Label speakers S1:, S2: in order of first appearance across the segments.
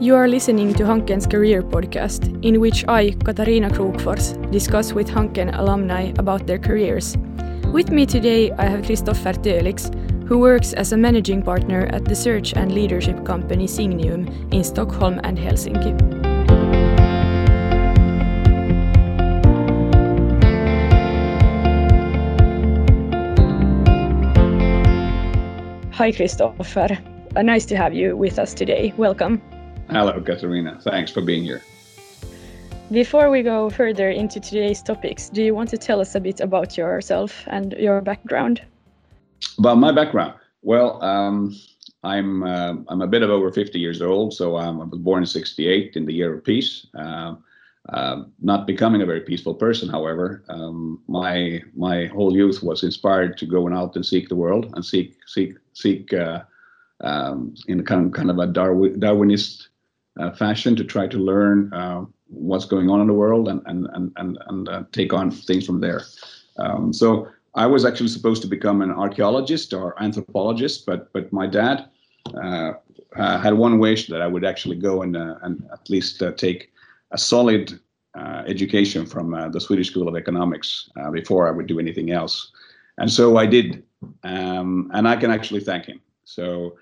S1: You are listening to Hanken's Career Podcast, in which I, Katarina Krokfors, discuss with Hanken alumni about their careers. With me today, I have Christopher Tölix, who works as a managing partner at the search and leadership company Signium in Stockholm and Helsinki. Hi, Christopher. Uh, nice to have you with us today. Welcome.
S2: Hello, Katarina. Thanks for being here.
S1: Before we go further into today's topics, do you want to tell us a bit about yourself and your background?
S2: About my background, well, um, I'm uh, I'm a bit of over 50 years old, so um, I was born in '68 in the year of peace. Uh, uh, not becoming a very peaceful person, however, um, my my whole youth was inspired to go out and seek the world and seek seek seek uh, um, in kind of, kind of a Darwin, Darwinist fashion to try to learn uh, what's going on in the world and and and and, and uh, take on things from there. Um, so I was actually supposed to become an archaeologist or anthropologist, but but my dad uh, had one wish that I would actually go and uh, and at least uh, take a solid education from the Swedish School of Economics before I would do anything else, and so I did, um, and I can actually thank him. So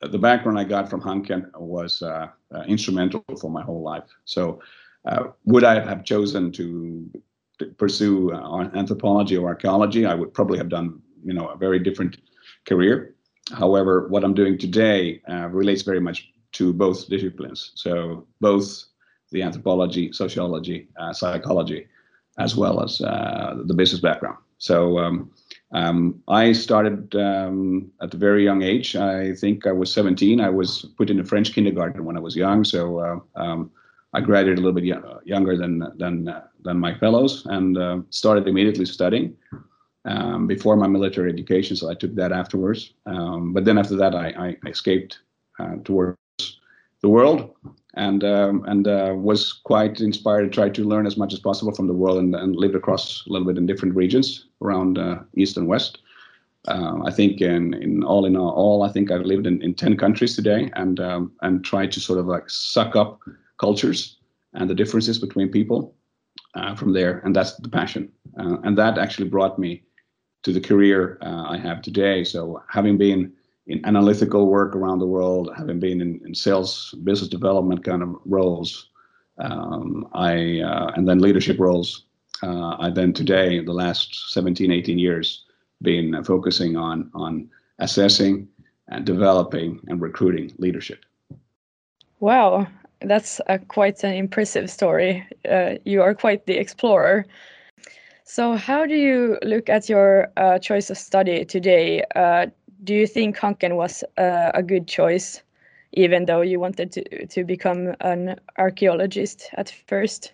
S2: the background I got from Hanken was uh, uh, instrumental for my whole life. So, uh, would I have chosen to, to pursue uh, anthropology or archaeology? I would probably have done, you know, a very different career. However, what I'm doing today uh, relates very much to both disciplines. So, both the anthropology, sociology, uh, psychology, as well as the business background. So. Um, um, I started um, at a very young age. I think I was 17. I was put in a French kindergarten when I was young, so uh, um, I graduated a little bit y- younger than than uh, than my fellows, and uh, started immediately studying um, before my military education. So I took that afterwards. Um, but then after that, I, I escaped uh, towards the world and um, and uh, was quite inspired to try to learn as much as possible from the world and, and lived across a little bit in different regions around uh, east and west. Uh, I think in, in all in all, I think I've lived in, in ten countries today and um, and tried to sort of like suck up cultures and the differences between people uh, from there, and that's the passion, uh, and that actually brought me to the career uh, I have today. So having been in analytical work around the world, having been in, in sales, business development kind of roles, um, I uh, and then leadership roles. Uh, I then today, in the last 17, 18 years, been focusing on on assessing and developing and recruiting leadership.
S1: Wow, that's a, quite an impressive story. Uh, you are quite the explorer. So, how do you look at your uh, choice of study today? Uh, do you think Hanken was uh, a good choice, even though you wanted to to become an archaeologist at first?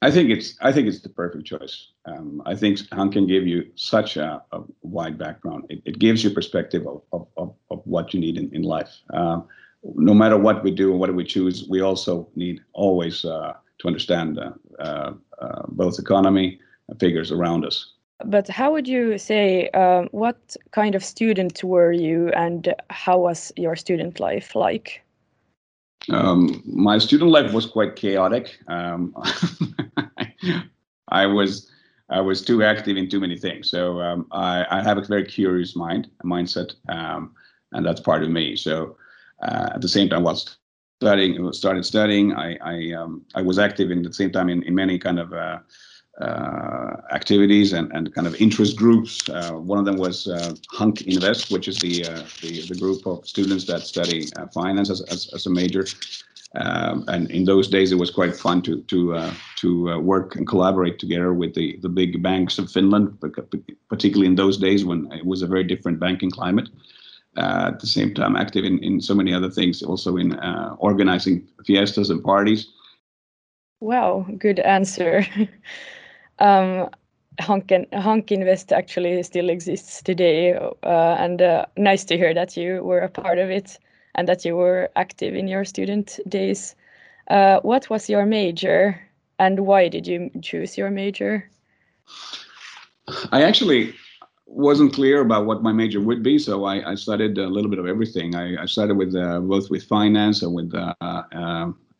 S2: I think it's I think it's the perfect choice. Um, I think Hanken gave you such a, a wide background. It, it, gives you perspective of, of, of, of, what you need in, in life. Um, no matter what we do and what we choose, we also need always uh, to understand uh, uh, uh both economy and figures around us
S1: but how would you say um, what kind of student were you and how was your student life like?
S2: Um, my student life was quite chaotic. Um, i was i was too active in too many things. So um, I, I, have a very curious mind mindset um, and that's part of me. So uh, at the same time while studying started studying i I, um, I was active in the same time in, in many kind of uh, uh, activities and, and kind of interest groups. Uh, one of them was uh, Hunk Invest, which is the, the, the group of students that study finance as, as, as, a major. Um, and in those days, it was quite fun to to uh, to uh, work and collaborate together with the the big banks of Finland, particularly in those days when it was a very different banking climate. Uh, at the same time, active in, in so many other things, also in organizing fiestas and parties.
S1: Wow, good answer. um, Hanken, Hank Invest actually still exists today, uh, and uh, nice to hear that you were a part of it and that you were active in your student days. Uh, what was your major, and why did you choose your major?
S2: I actually wasn't clear about what my major would be, so I, I studied a little bit of everything. I, I started with uh, both with finance and with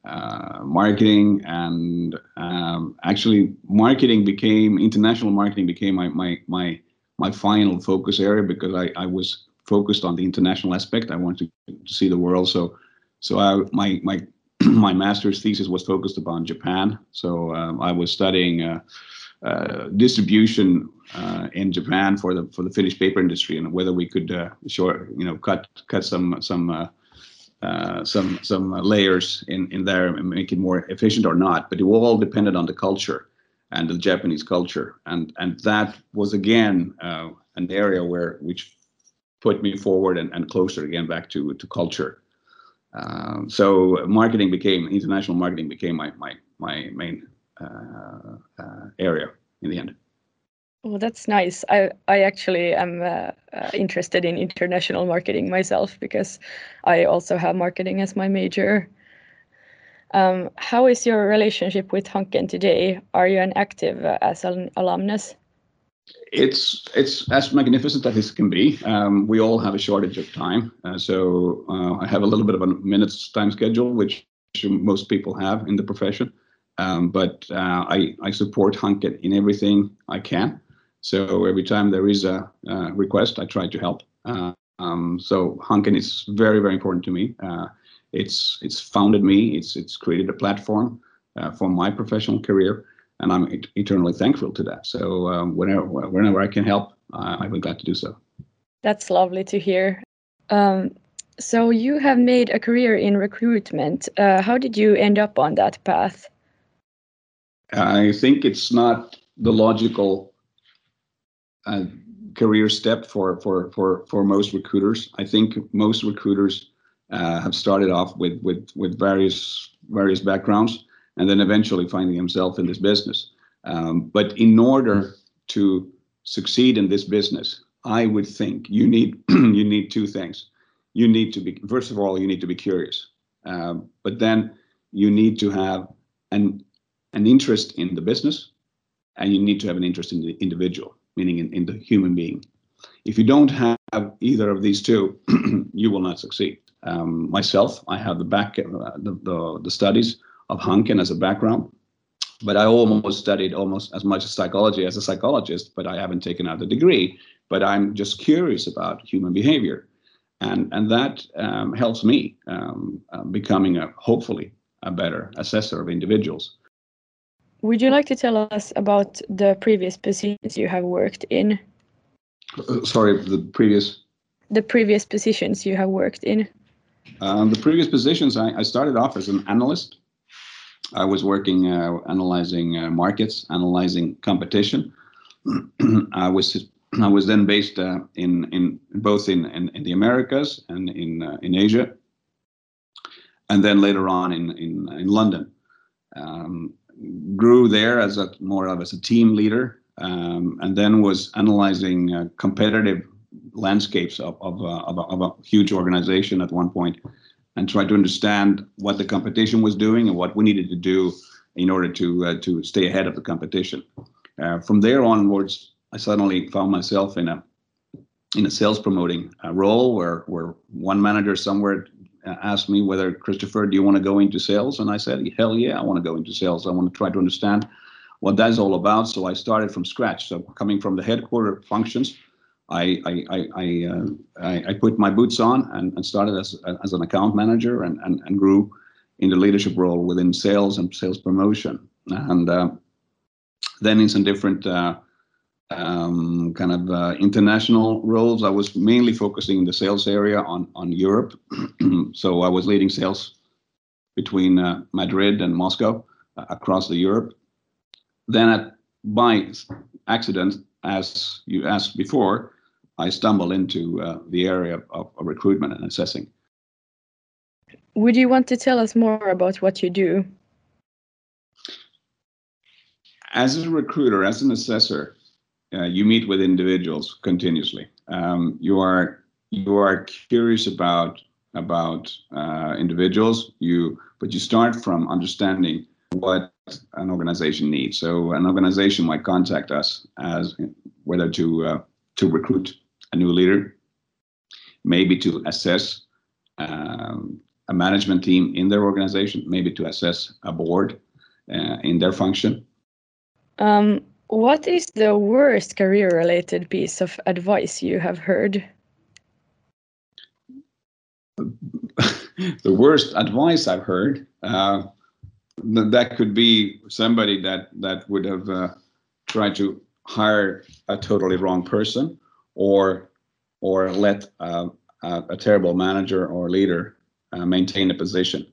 S2: uh, marketing, and um, actually, marketing became international marketing became my my my my final focus area because I, I was focused on the international aspect. I wanted to, to see the world, so so I, my my my master's thesis was focused upon Japan. So um, I was studying uh, uh, distribution uh, in Japan for the for the Finnish paper industry and whether we could uh, short you know cut cut some some uh, uh, some some layers in in there and make it more efficient or not. But it all depended on the culture and the Japanese culture, and and that was again an area where which put me forward and, and closer again back to to culture. Um, so marketing became international marketing became my my my main uh, uh, area in the end.
S1: Well, that's nice. I I actually am uh, uh, interested in international marketing myself because I also have marketing as my major. Um, how is your relationship with Hanken today? Are you an active uh, as an alumnus?
S2: It's it's as magnificent as it can be. Um, we all have a shortage of time, uh, so I have a little bit of a minutes time schedule, which most people have in the profession. Um, but uh, I, I support Hanken in everything I can. So every time there is a, a request, I try to help. Uh, um, so Hanken is very, very important to me. Uh, it's it's founded me. It's it's created a platform uh, for my professional career, and I'm et- eternally thankful to that. So um, whenever whenever I can help, I'll be glad to do so.
S1: That's lovely to hear. Um, so you have made a career in recruitment. Uh, how did you end up on that path?
S2: I think it's not the logical uh, career step for for for for most recruiters. I think most recruiters uh, have started off with with with various various backgrounds and then eventually finding himself in this business. Um, but in order to succeed in this business, I would think you need you need two things. You need to be first of all you need to be curious, um, but then you need to have an an interest in the business and you need to have an interest in the individual, meaning in, in the human being. If you don't have either of these two, you will not succeed. Um, myself, I have the back uh, the, the, the studies of Hanken as a background, but I almost studied almost as much psychology as a psychologist, but I haven't taken out the degree. But I'm just curious about human behavior, and and that um, helps me um, uh, becoming a hopefully a better assessor of individuals.
S1: Would you like to tell us about the previous positions you have worked in?
S2: Uh, sorry, the previous.
S1: The previous positions you have worked in.
S2: Um, the previous positions, I, I, started off as an analyst. I was working uh, analyzing uh, markets, analyzing competition. I was I was then based uh, in in both in, in, in the Americas and in uh, in Asia, and then later on in in, in London. Um, grew there as a more of as a team leader, um, and then was analyzing uh, competitive landscapes of of, uh, of, a, of, a, huge organization at one point, and tried to understand what the competition was doing and what we needed to do in order to uh, to stay ahead of the competition. Uh, from there onwards, I suddenly found myself in a in a sales promoting role where where one manager somewhere asked me whether Christopher, do you want to go into sales? And I said, hell yeah, I want to go into sales. I want to try to understand what that's all about. So I started from scratch. So coming from the headquarter functions, I I I I, uh, I, I, put my boots on and, and started as as an account manager and and, and grew in the leadership role within sales and sales promotion. And uh, then in some different uh, um, kind of uh, international roles. I was mainly focusing in the sales area on on Europe, so I was leading sales between uh, Madrid and Moscow uh, across the Europe. Then, at, by accident, as you asked before, I stumbled into uh, the area of, of recruitment and assessing.
S1: Would you want to tell us more about what you do?
S2: As a recruiter, as an assessor, uh, you meet with individuals continuously. Um, you are you are curious about about uh, individuals. You but you start from understanding what an organization needs. So an organization might contact us as whether to uh, to recruit a new leader, maybe to assess um, a management team in their organization, maybe to assess a board uh, in their function.
S1: Um, what is the worst career related piece of advice you have heard?
S2: the worst advice I've heard uh, that could be somebody that that would have uh, tried to hire a totally wrong person or or let uh, a, a, terrible manager or leader uh, maintain a position.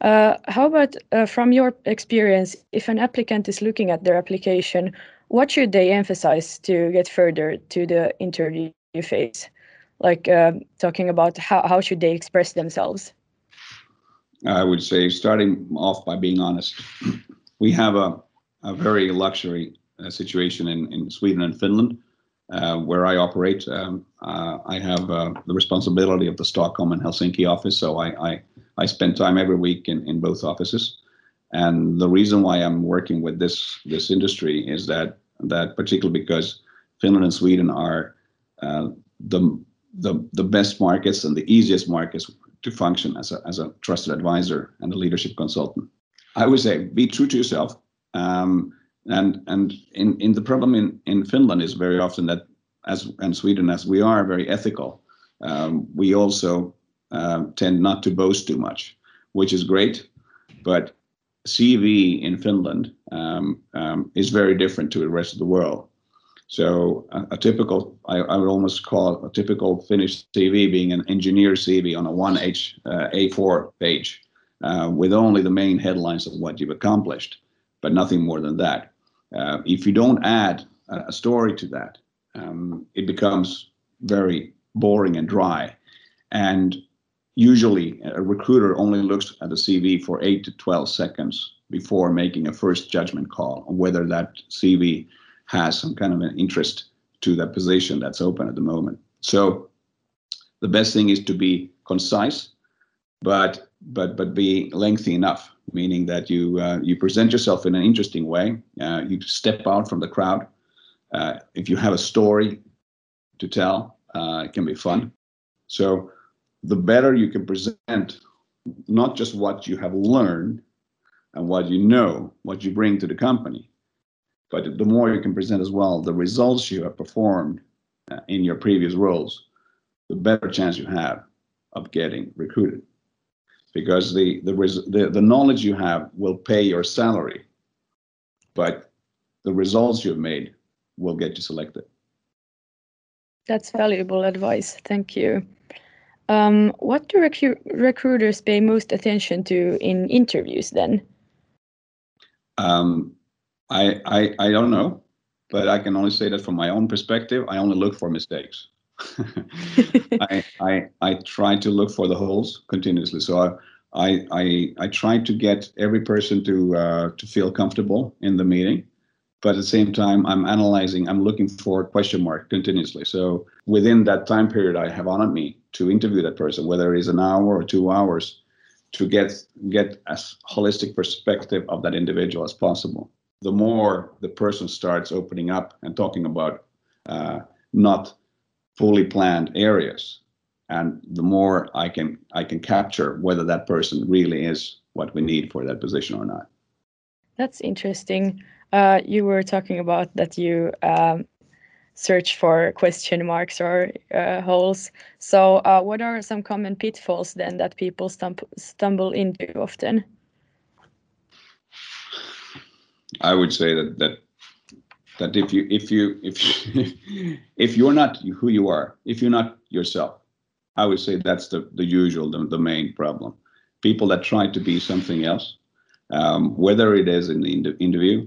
S1: Uh, how about uh, from your experience, if an applicant is looking at their application, what should they emphasize to get further to the interview phase? Like uh, talking about how, how should they express themselves?
S2: I would say starting off by being honest. We have a, a very luxury uh, situation in, in Sweden and Finland uh, where I operate. Um, uh, I have uh, the responsibility of the Stockholm and Helsinki office, so I, I, I spend time every week in, in both offices. And the reason why I'm working with this this industry is that that particularly because Finland and Sweden are uh, the the the best markets and the easiest markets to function as a as a trusted advisor and a leadership consultant. I would say be true to yourself. Um, and and in, in the problem in, in Finland is very often that as and Sweden as we are very ethical, um, we also um, tend not to boast too much, which is great. But CV in Finland um, um, is very different to the rest of the world. So a, a typical, I, I, would almost call a typical Finnish CV being an engineer CV on a 1H uh, A4 page uh, with only the main headlines of what you've accomplished, but nothing more than that. Uh, if you don't add a, a story to that, um, it becomes very boring and dry. And usually a recruiter only looks at the CV for 8 to 12 seconds before making a first judgment call on whether that CV has some kind of an interest to that position that's open at the moment. So the best thing is to be concise, but but but be lengthy enough, meaning that you uh, you present yourself in an interesting way. Uh, you step out from the crowd. Uh, if you have a story to tell, uh, it can be fun. So the better you can present, not just what you have learned and what you know, what you bring to the company, but the more you can present as well the results you have performed uh, in your previous roles, the better chance you have of getting recruited. Because the, the, the, the knowledge you have will pay your salary, but the results you've made will get you selected.
S1: That's valuable advice. Thank you. Um, what do recu recruiters pay most attention to in interviews then?
S2: Um, I, I, I don't know, but I can only say that from my own perspective, I only look for mistakes. I, I, I try to look for the holes continuously. So I, I, I try to get every person to, uh, to feel comfortable in the meeting. But at the same time, I'm analyzing, I'm looking for question mark continuously. So within that time period I have on me to interview that person, whether it is an hour or two hours, to get get as holistic perspective of that individual as possible the more the person starts opening up and talking about uh, not fully planned areas, and the more I can I can capture whether that person really is what we need for that position or not.
S1: That's interesting. Uh, you were talking about that you um, search for question marks or uh, holes. So, uh, what are some common pitfalls then that people stumble into often?
S2: I would say that that that if you if you if you, if you're not who you are, if you're not yourself, I would say that's the the usual the, the main problem. People that try to be something else, um, whether it is in the interview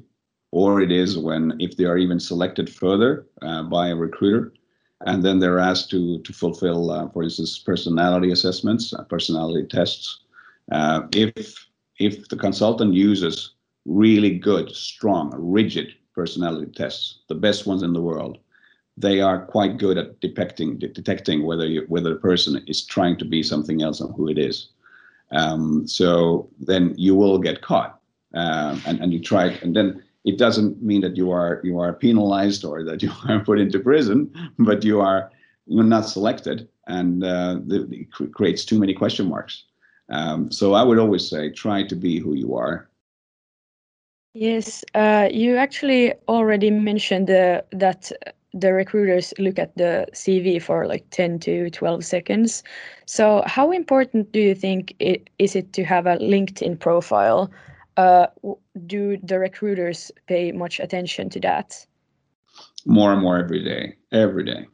S2: or it is when if they are even selected further uh, by a recruiter, and then they're asked to to fulfill, uh, for instance, personality assessments, uh, personality tests. Uh, if if the consultant uses really good, strong, rigid personality tests, the best ones in the world, they are quite good at detecting detecting whether you, whether the person is trying to be something else and who it is. Um, so then you will get caught, um, and and you try, and then it doesn't mean that you are you are penalized or that you are put into prison, but you are you're not selected, and uh, it creates too many question marks. Um, so I would always say try to be who you are.
S1: Yes, uh, you actually already mentioned the, that the recruiters look at the CV for like 10 to 12 seconds. So how important do you think it, is it to have a LinkedIn profile? Uh, do the recruiters pay much attention to that?
S2: More and more every day, every day.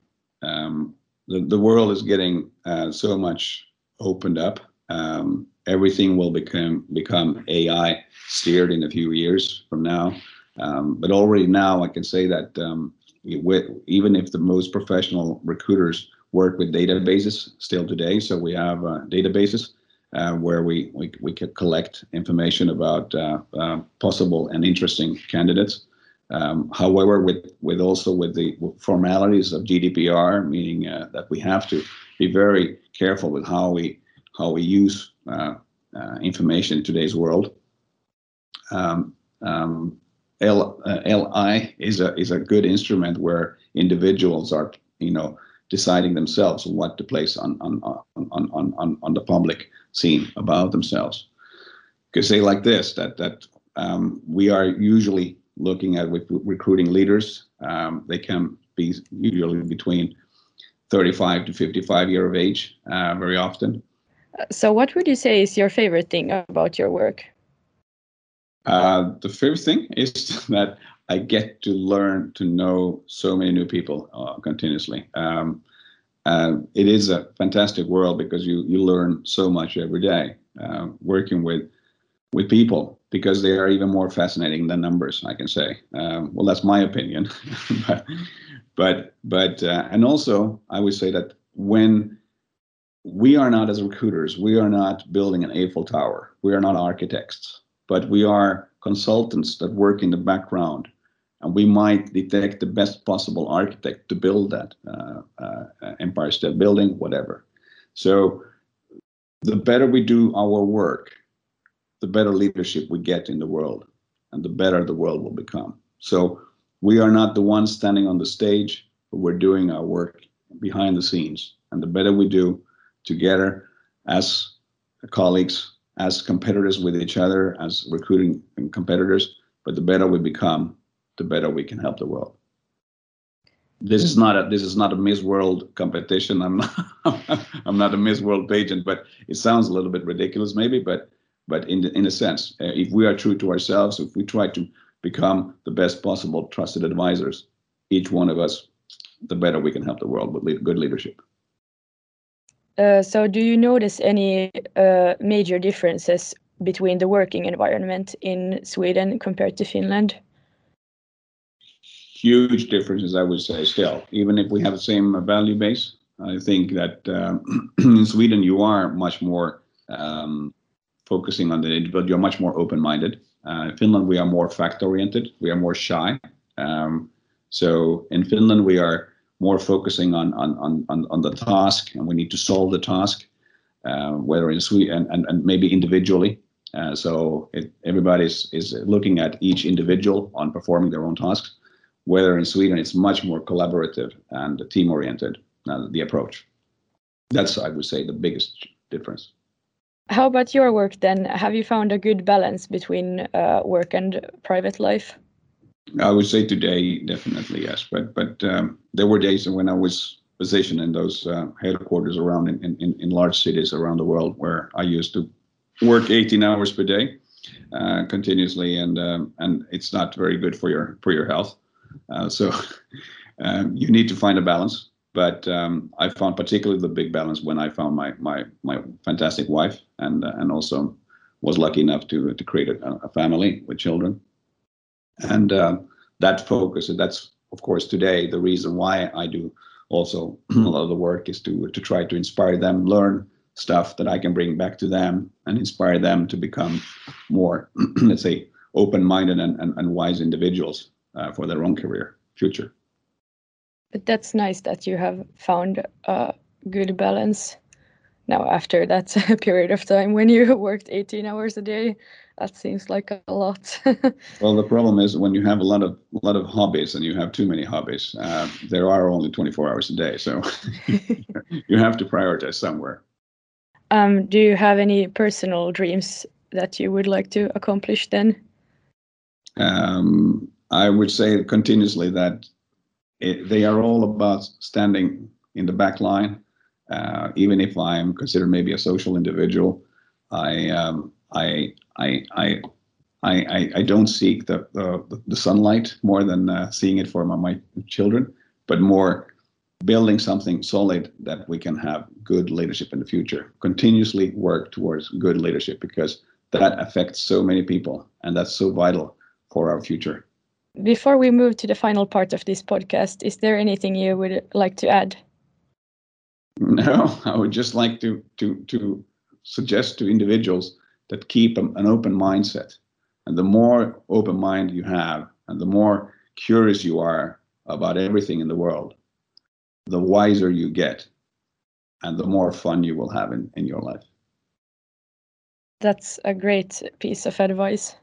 S2: Um, the, the world is getting uh, so much opened up. Um, everything will become become AI steered in a few years from now. Um, but already now, I can say that um, with, even if the most professional recruiters work with databases still today, so we have uh, databases uh, where we, we, we can collect information about uh, uh, possible and interesting candidates. Um, however, with, with also with the formalities of GDPR, meaning uh, that we have to be very careful with how we how we use uh, uh, information in today's world. Um, um, L, LI is a is a good instrument where individuals are you know deciding themselves what to place on on on on on, on the public scene about themselves. You could say like this that that um, we are usually looking at with recruiting leaders. Um, they can be usually between 35 to 55 year of age uh, very often.
S1: So, what would you say is your favorite thing about your work?
S2: Uh, the favorite thing is that I get to learn to know so many new people uh, continuously. Um, uh, it is a fantastic world because you you learn so much every day uh, working with with people because they are even more fascinating than numbers. I can say. Um, well, that's my opinion, but but but uh, and also I would say that when we are not as recruiters, we are not building an Eiffel Tower. We are not architects, but we are consultants that work in the background and we might detect the best possible architect to build that uh, uh, Empire State Building, whatever. So the better we do our work, the better leadership we get in the world, and the better the world will become. So we are not the ones standing on the stage, but we're doing our work behind the scenes. And the better we do together as colleagues, as competitors with each other, as recruiting competitors, but the better we become, the better we can help the world. This is not a this is not a Miss World competition. I'm not I'm not a Miss World pageant, but it sounds a little bit ridiculous maybe. But but in the, in a sense, uh, if we are true to ourselves, if we try to become the best possible trusted advisors, each one of us, the better we can help the world with le good leadership.
S1: Uh, so, do you notice any uh, major differences between the working environment in Sweden compared to Finland?
S2: Huge differences, I would say, still, even if we have the same value base. I think that um, in Sweden, you are much more um, focusing on the individual, you're much more open minded. Uh, in Finland, we are more fact oriented, we are more shy. Um, so in Finland, we are more focusing on, on, on, on the task and we need to solve the task, uh, whether in Sweden and, and, and maybe individually. Uh, so it, everybody is, is looking at each individual on performing their own tasks whether in Sweden it's much more collaborative and team oriented, uh, the approach. That's, I would say, the biggest difference.
S1: How about your work then? Have you found a good balance between uh, work and private life?
S2: I would say today, definitely yes. But but um, there were days when I was positioned in those uh, headquarters around in, in, in large cities around the world where I used to work 18 hours per day uh, continuously, and um, and it's not very good for your for your health. Uh, so um, you need to find a balance. But um, I found particularly the big balance when I found my my my fantastic wife, and uh, and also was lucky enough to to create a, a family with children. And uh, that focus, and that's of course today the reason why I do also a lot of the work is to to try to inspire them, learn stuff that I can bring back to them, and inspire them to become more, let's say, open-minded and, and, and wise individuals uh, for their own career future.
S1: But that's nice that you have found a good balance now after that period of time when you worked 18 hours a day. that seems like a lot.
S2: well, the problem is when you have a lot of a lot of hobbies and you have too many hobbies, uh, there are only 24 hours a day, so you have to prioritize somewhere.
S1: Um, do you have any personal dreams that you would like to accomplish then?
S2: Um, I would say continuously that it, they are all about standing in the back line. Uh, even if I'm considered maybe a social individual, I um, I, I I I I don't seek the the, the sunlight more than uh, seeing it for my, my children, but more building something solid that we can have good leadership in the future. Continuously work towards good leadership because that affects so many people, and that's so vital for our future.
S1: Before we move to the final part of this podcast, is there anything you would like to add?
S2: No, I would just like to to to suggest to individuals that keep an open mindset. And the more open mind you have, and the more curious you are about everything in the world, the wiser you get, and the more fun you will have in, in your life.
S1: That's a great piece of advice.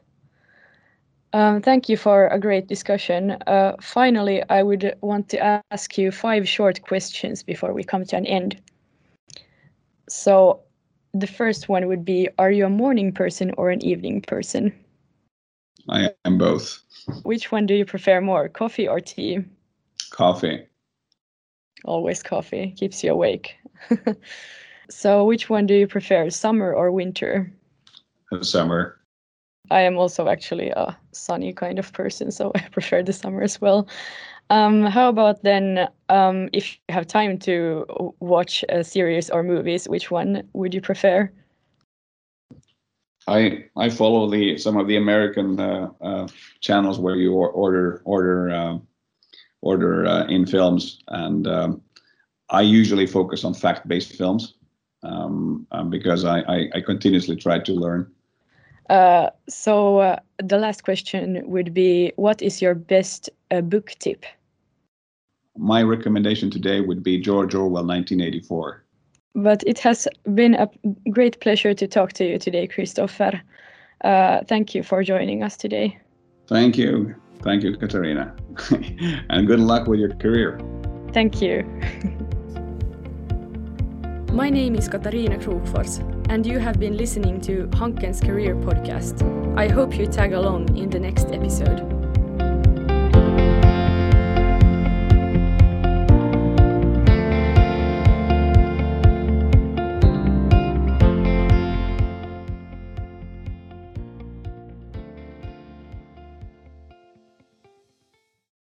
S1: Um, thank you for a great discussion. Uh, finally, I would want to ask you five short questions before we come to an end. So, the first one would be Are you a morning person or an evening person?
S2: I am both.
S1: Which one do you prefer more, coffee or tea?
S2: Coffee.
S1: Always coffee, keeps you awake. so, which one do you prefer, summer or winter?
S2: Summer.
S1: I am also actually a sunny kind of person, so I prefer the summer as well. Um, how about then, um, if you have time to watch a series or movies, which one would you prefer?
S2: I I follow the some of the American uh, uh, channels where you order order uh, order in films, and um, I usually focus on fact based films um, um, because I, I, I continuously try to learn
S1: uh, so uh, the last question would be, what is your best uh, book tip?
S2: My recommendation today would be George Orwell 1984.
S1: But it has been a great pleasure to talk to you today, Christopher. Uh, thank you for joining us today.
S2: Thank you. Thank you, Katarina. and good luck with your career.
S1: Thank you.
S3: My name is Katarina Krokfors, and you have been listening to Hanken's Career Podcast. I hope you tag along in the next episode.